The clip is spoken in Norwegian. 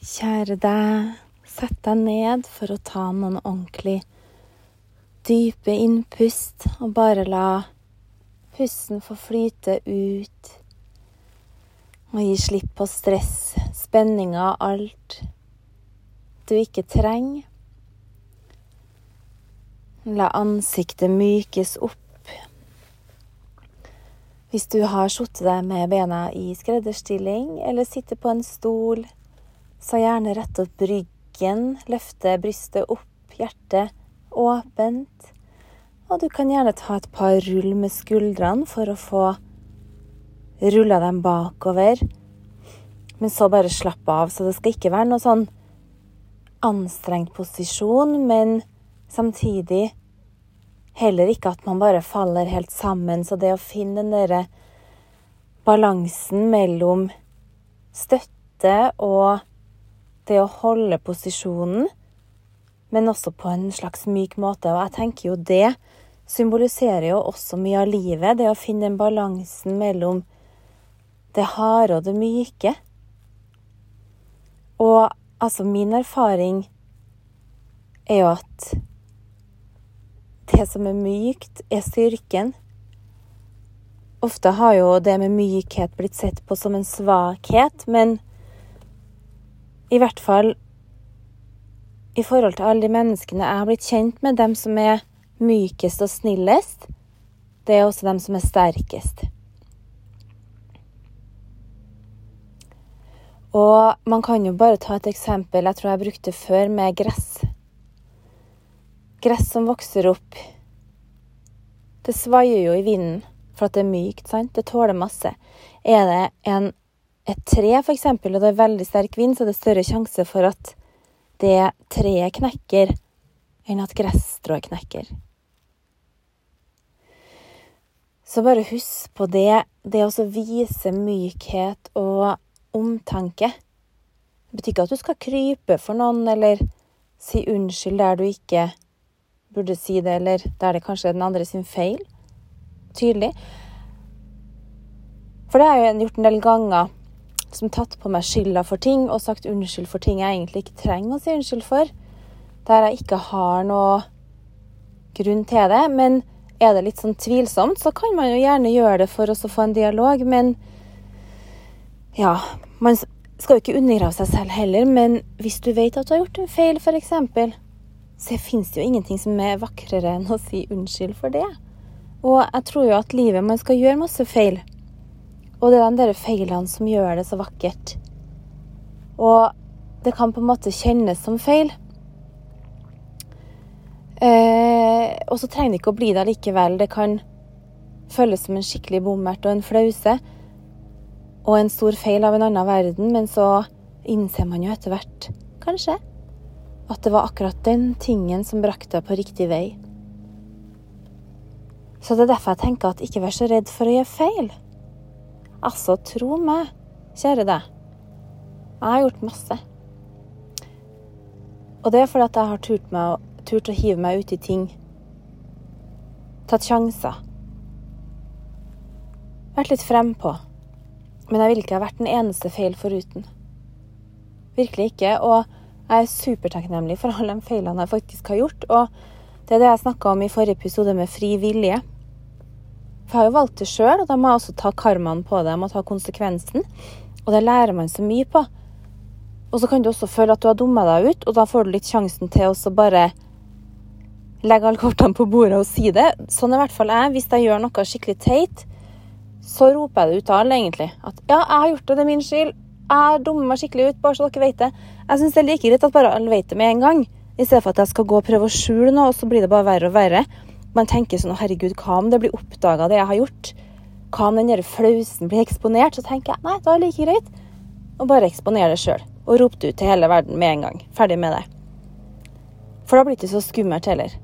Kjære deg, sett deg ned for å ta noen ordentlig dype innpust, og bare la pusten få flyte ut. Og gi slipp på stress, spenninger, alt du ikke trenger. La ansiktet mykes opp. Hvis du har sittet deg med bena i skredderstilling, eller sitter på en stol, så gjerne rett opp ryggen, løfte brystet opp, hjertet åpent. Og du kan gjerne ta et par rull med skuldrene for å få rulla dem bakover. Men så bare slapp av. Så det skal ikke være noe sånn anstrengt posisjon, men samtidig heller ikke at man bare faller helt sammen. Så det å finne den derre balansen mellom støtte og det å holde posisjonen, men også på en slags myk måte. Og jeg tenker jo det symboliserer jo også mye av livet, det å finne den balansen mellom det harde og det myke. Og altså, min erfaring er jo at det som er mykt, er styrken. Ofte har jo det med mykhet blitt sett på som en svakhet, men i hvert fall i forhold til alle de menneskene jeg har blitt kjent med, dem som er mykest og snillest, det er også dem som er sterkest. Og man kan jo bare ta et eksempel jeg tror jeg brukte før, med gress. Gress som vokser opp. Det svaier jo i vinden for at det er mykt, sant? Det tåler masse. Er det en et tre, f.eks., og det er veldig sterk vind, så det er større sjanse for at det treet knekker, enn at gresstrået knekker. Så bare husk på det. Det å vise mykhet og omtanke. Det betyr ikke at du skal krype for noen eller si unnskyld der du ikke burde si det, eller der det kanskje er den andre sin feil. Tydelig. For det har jeg gjort en del ganger som tatt på meg skylda for ting og sagt unnskyld for ting jeg egentlig ikke trenger å si unnskyld for. Der jeg ikke har noe grunn til det. Men er det litt sånn tvilsomt, så kan man jo gjerne gjøre det for å få en dialog. Men ja, man skal jo ikke undergrave seg selv heller. Men hvis du vet at du har gjort en feil, f.eks., så fins det jo ingenting som er vakrere enn å si unnskyld for det. Og jeg tror jo at livet man skal gjøre masse feil. Og det er de der feilene som gjør det så vakkert. Og det kan på en måte kjennes som feil. Eh, og så trenger det ikke å bli det likevel. Det kan føles som en skikkelig bommert og en flause. Og en stor feil av en annen verden, men så innser man jo etter hvert, kanskje, at det var akkurat den tingen som brakte deg på riktig vei. Så det er derfor jeg tenker at ikke vær så redd for å gjøre feil. Altså, tro meg, kjære deg. Jeg har gjort masse. Og det er fordi at jeg har turt, meg, turt å hive meg ut i ting. Tatt sjanser. Vært litt frempå. Men jeg ville ikke ha vært den eneste feil foruten. Virkelig ikke. Og jeg er supertakknemlig for alle de feilene jeg faktisk har gjort. Og det er det jeg snakka om i forrige episode med fri vilje. For jeg har jo valgt det sjøl, og da må jeg også ta karmaen på det. Jeg må ta konsekvensen. Og det lærer man så mye på. Og så kan du også føle at du har dumma deg ut, og da får du litt sjansen til å bare legge alle kortene på bordet og si det. Sånn er i hvert fall jeg. Hvis jeg gjør noe skikkelig teit, så roper jeg det ut til alle, egentlig. At ja, jeg har gjort det, det er min skyld. Jeg har dummet meg skikkelig ut, bare så dere vet det. Jeg syns det er like greit at bare alle vet det med en gang, i stedet for at jeg skal gå og prøve å skjule noe, og så blir det bare verre og verre man tenker sånn herregud, hva om det blir oppdaga, det jeg har gjort? Hva om den der flausen blir eksponert? Så tenker jeg nei, da er det like greit å bare eksponere det sjøl. Og rope det ut til hele verden med en gang. Ferdig med det. For da blir det ikke så skummelt heller.